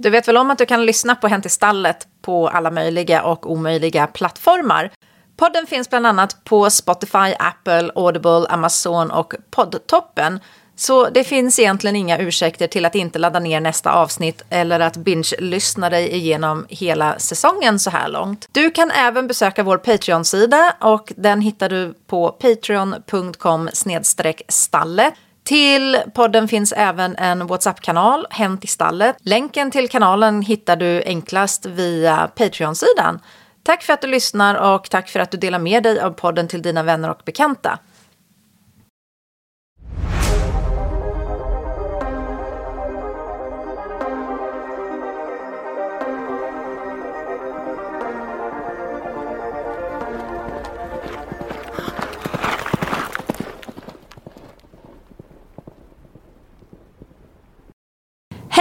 Du vet väl om att du kan lyssna på Hänt i stallet på alla möjliga och omöjliga plattformar? Podden finns bland annat på Spotify, Apple, Audible, Amazon och Poddtoppen. Så det finns egentligen inga ursäkter till att inte ladda ner nästa avsnitt eller att binge-lyssna dig igenom hela säsongen så här långt. Du kan även besöka vår Patreon-sida och den hittar du på patreon.com stalle. Till podden finns även en WhatsApp-kanal, Hänt i stallet. Länken till kanalen hittar du enklast via Patreon-sidan. Tack för att du lyssnar och tack för att du delar med dig av podden till dina vänner och bekanta.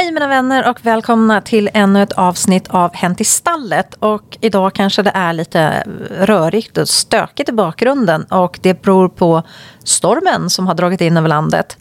Hej mina vänner och välkomna till ännu ett avsnitt av Hänt i stallet. Och idag kanske det är lite rörigt och stökigt i bakgrunden och det beror på stormen som har dragit in över landet.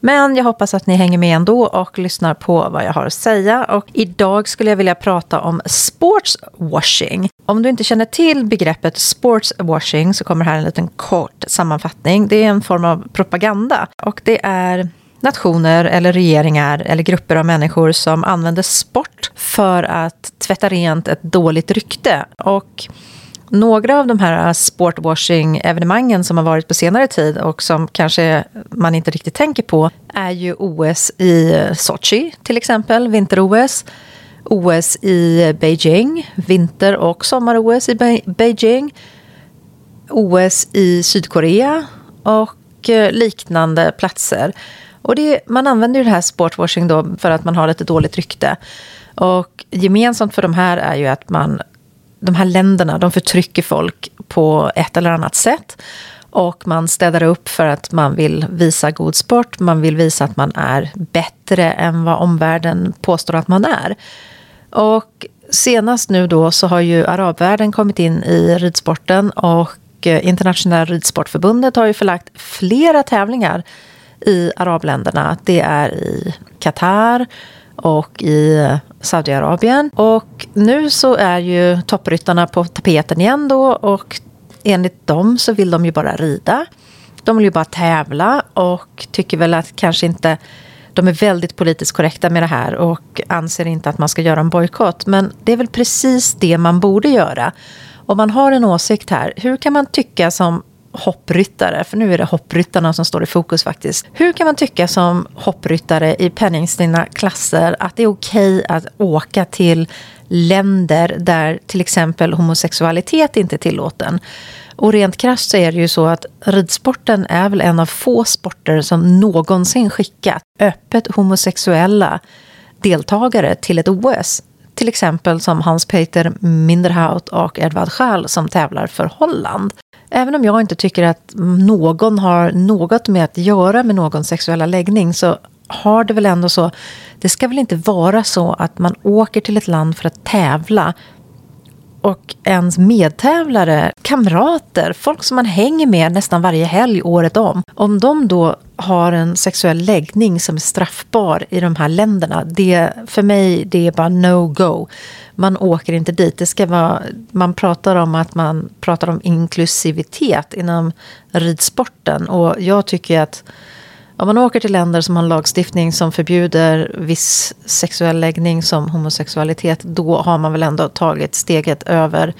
Men jag hoppas att ni hänger med ändå och lyssnar på vad jag har att säga. Och idag skulle jag vilja prata om sportswashing. Om du inte känner till begreppet sportswashing så kommer här en liten kort sammanfattning. Det är en form av propaganda och det är nationer eller regeringar eller grupper av människor som använder sport för att tvätta rent ett dåligt rykte. Och några av de här sportwashing-evenemangen som har varit på senare tid och som kanske man inte riktigt tänker på är ju OS i Sochi till exempel, vinter-OS. OS i Beijing, vinter och sommar-OS i Beijing. OS i Sydkorea och eh, liknande platser. Och det, man använder ju det här sportwashing då för att man har lite dåligt rykte. Och gemensamt för de här är ju att man, de här länderna, de förtrycker folk på ett eller annat sätt. Och man städar upp för att man vill visa god sport. Man vill visa att man är bättre än vad omvärlden påstår att man är. Och senast nu då så har ju arabvärlden kommit in i ridsporten och eh, Internationella ridsportförbundet har ju förlagt flera tävlingar i arabländerna. Det är i Qatar och i Saudiarabien. Och nu så är ju toppryttarna på tapeten igen då och enligt dem så vill de ju bara rida. De vill ju bara tävla och tycker väl att kanske inte de är väldigt politiskt korrekta med det här och anser inte att man ska göra en bojkott. Men det är väl precis det man borde göra. Om man har en åsikt här, hur kan man tycka som hoppryttare, för nu är det hoppryttarna som står i fokus faktiskt. Hur kan man tycka som hoppryttare i penningstinna klasser att det är okej okay att åka till länder där till exempel homosexualitet inte är tillåten? Och rent krasst så är det ju så att ridsporten är väl en av få sporter som någonsin skickat öppet homosexuella deltagare till ett OS. Till exempel som Hans-Peter Minderhout och Edvard Schall som tävlar för Holland. Även om jag inte tycker att någon har något med att göra med någons sexuella läggning så har det väl ändå så, det ska väl inte vara så att man åker till ett land för att tävla och ens medtävlare, kamrater, folk som man hänger med nästan varje helg året om. Om de då har en sexuell läggning som är straffbar i de här länderna, det, för mig det är bara no-go. Man åker inte dit. Det ska vara, man pratar om att man pratar om inklusivitet inom ridsporten och jag tycker att om man åker till länder som har en lagstiftning som förbjuder viss sexuell läggning som homosexualitet, då har man väl ändå tagit steget över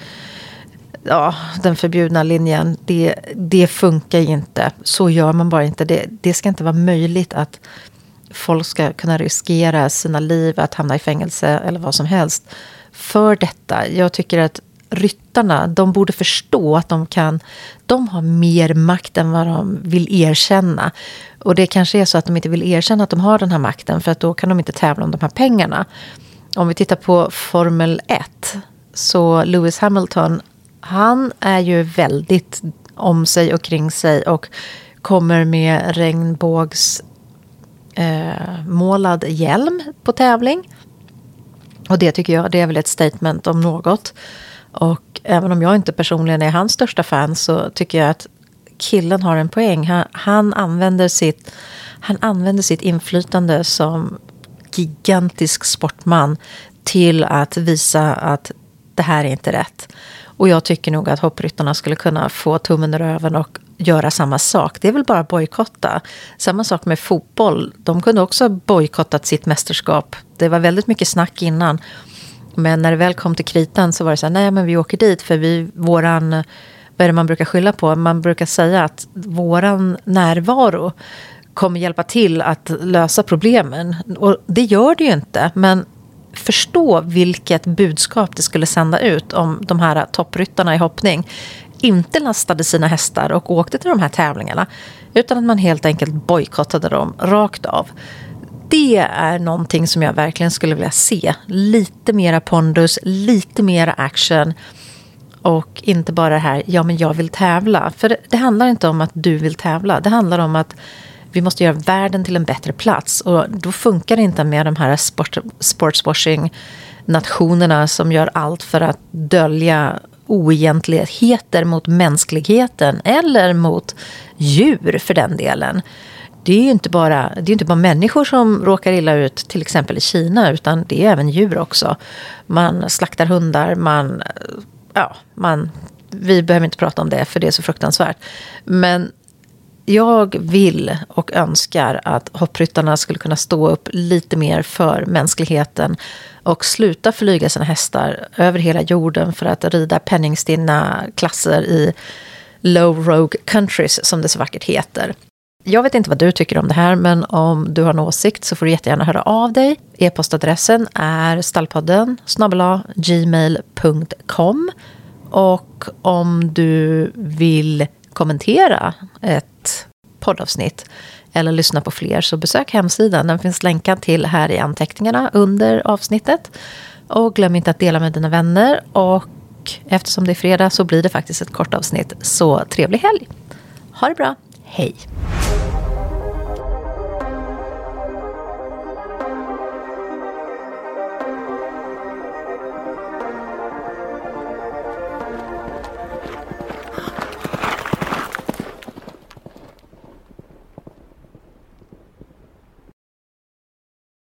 ja, den förbjudna linjen. Det, det funkar inte. Så gör man bara inte. Det, det ska inte vara möjligt att folk ska kunna riskera sina liv, att hamna i fängelse eller vad som helst för detta. Jag tycker att ryttarna, de borde förstå att de kan, de har mer makt än vad de vill erkänna. Och det kanske är så att de inte vill erkänna att de har den här makten för att då kan de inte tävla om de här pengarna. Om vi tittar på Formel 1 så Lewis Hamilton, han är ju väldigt om sig och kring sig och kommer med regnbågs eh, målad hjälm på tävling. Och det tycker jag, det är väl ett statement om något. Och även om jag inte personligen är hans största fan så tycker jag att killen har en poäng. Han, han, använder, sitt, han använder sitt inflytande som gigantisk sportman till att visa att det här är inte rätt. Och jag tycker nog att hoppryttarna skulle kunna få tummen ur röven och göra samma sak. Det är väl bara bojkotta. Samma sak med fotboll. De kunde också ha bojkottat sitt mästerskap. Det var väldigt mycket snack innan. Men när det väl kom till kritan så var det så här, nej men vi åker dit för vi, våran, vad är det man brukar skylla på? Man brukar säga att våran närvaro kommer hjälpa till att lösa problemen. Och det gör det ju inte, men förstå vilket budskap det skulle sända ut om de här toppryttarna i hoppning inte lastade sina hästar och åkte till de här tävlingarna. Utan att man helt enkelt bojkottade dem rakt av. Det är någonting som jag verkligen skulle vilja se. Lite mera pondus, lite mera action. Och inte bara det här, ja men jag vill tävla. För det, det handlar inte om att du vill tävla. Det handlar om att vi måste göra världen till en bättre plats. Och då funkar det inte med de här sport, sportswashing-nationerna som gör allt för att dölja oegentligheter mot mänskligheten eller mot djur för den delen. Det är ju inte bara, det är inte bara människor som råkar illa ut, till exempel i Kina, utan det är även djur också. Man slaktar hundar, man... Ja, man vi behöver inte prata om det, för det är så fruktansvärt. Men jag vill och önskar att hoppryttarna skulle kunna stå upp lite mer för mänskligheten och sluta flyga sina hästar över hela jorden för att rida penningstinna klasser i low rogue countries, som det så vackert heter. Jag vet inte vad du tycker om det här, men om du har en åsikt så får du jättegärna höra av dig. E-postadressen är stallpodden gmail.com och om du vill kommentera ett poddavsnitt eller lyssna på fler så besök hemsidan. Den finns länkad till här i anteckningarna under avsnittet. Och glöm inte att dela med dina vänner. Och eftersom det är fredag så blir det faktiskt ett kort avsnitt. Så trevlig helg! Ha det bra! Hej!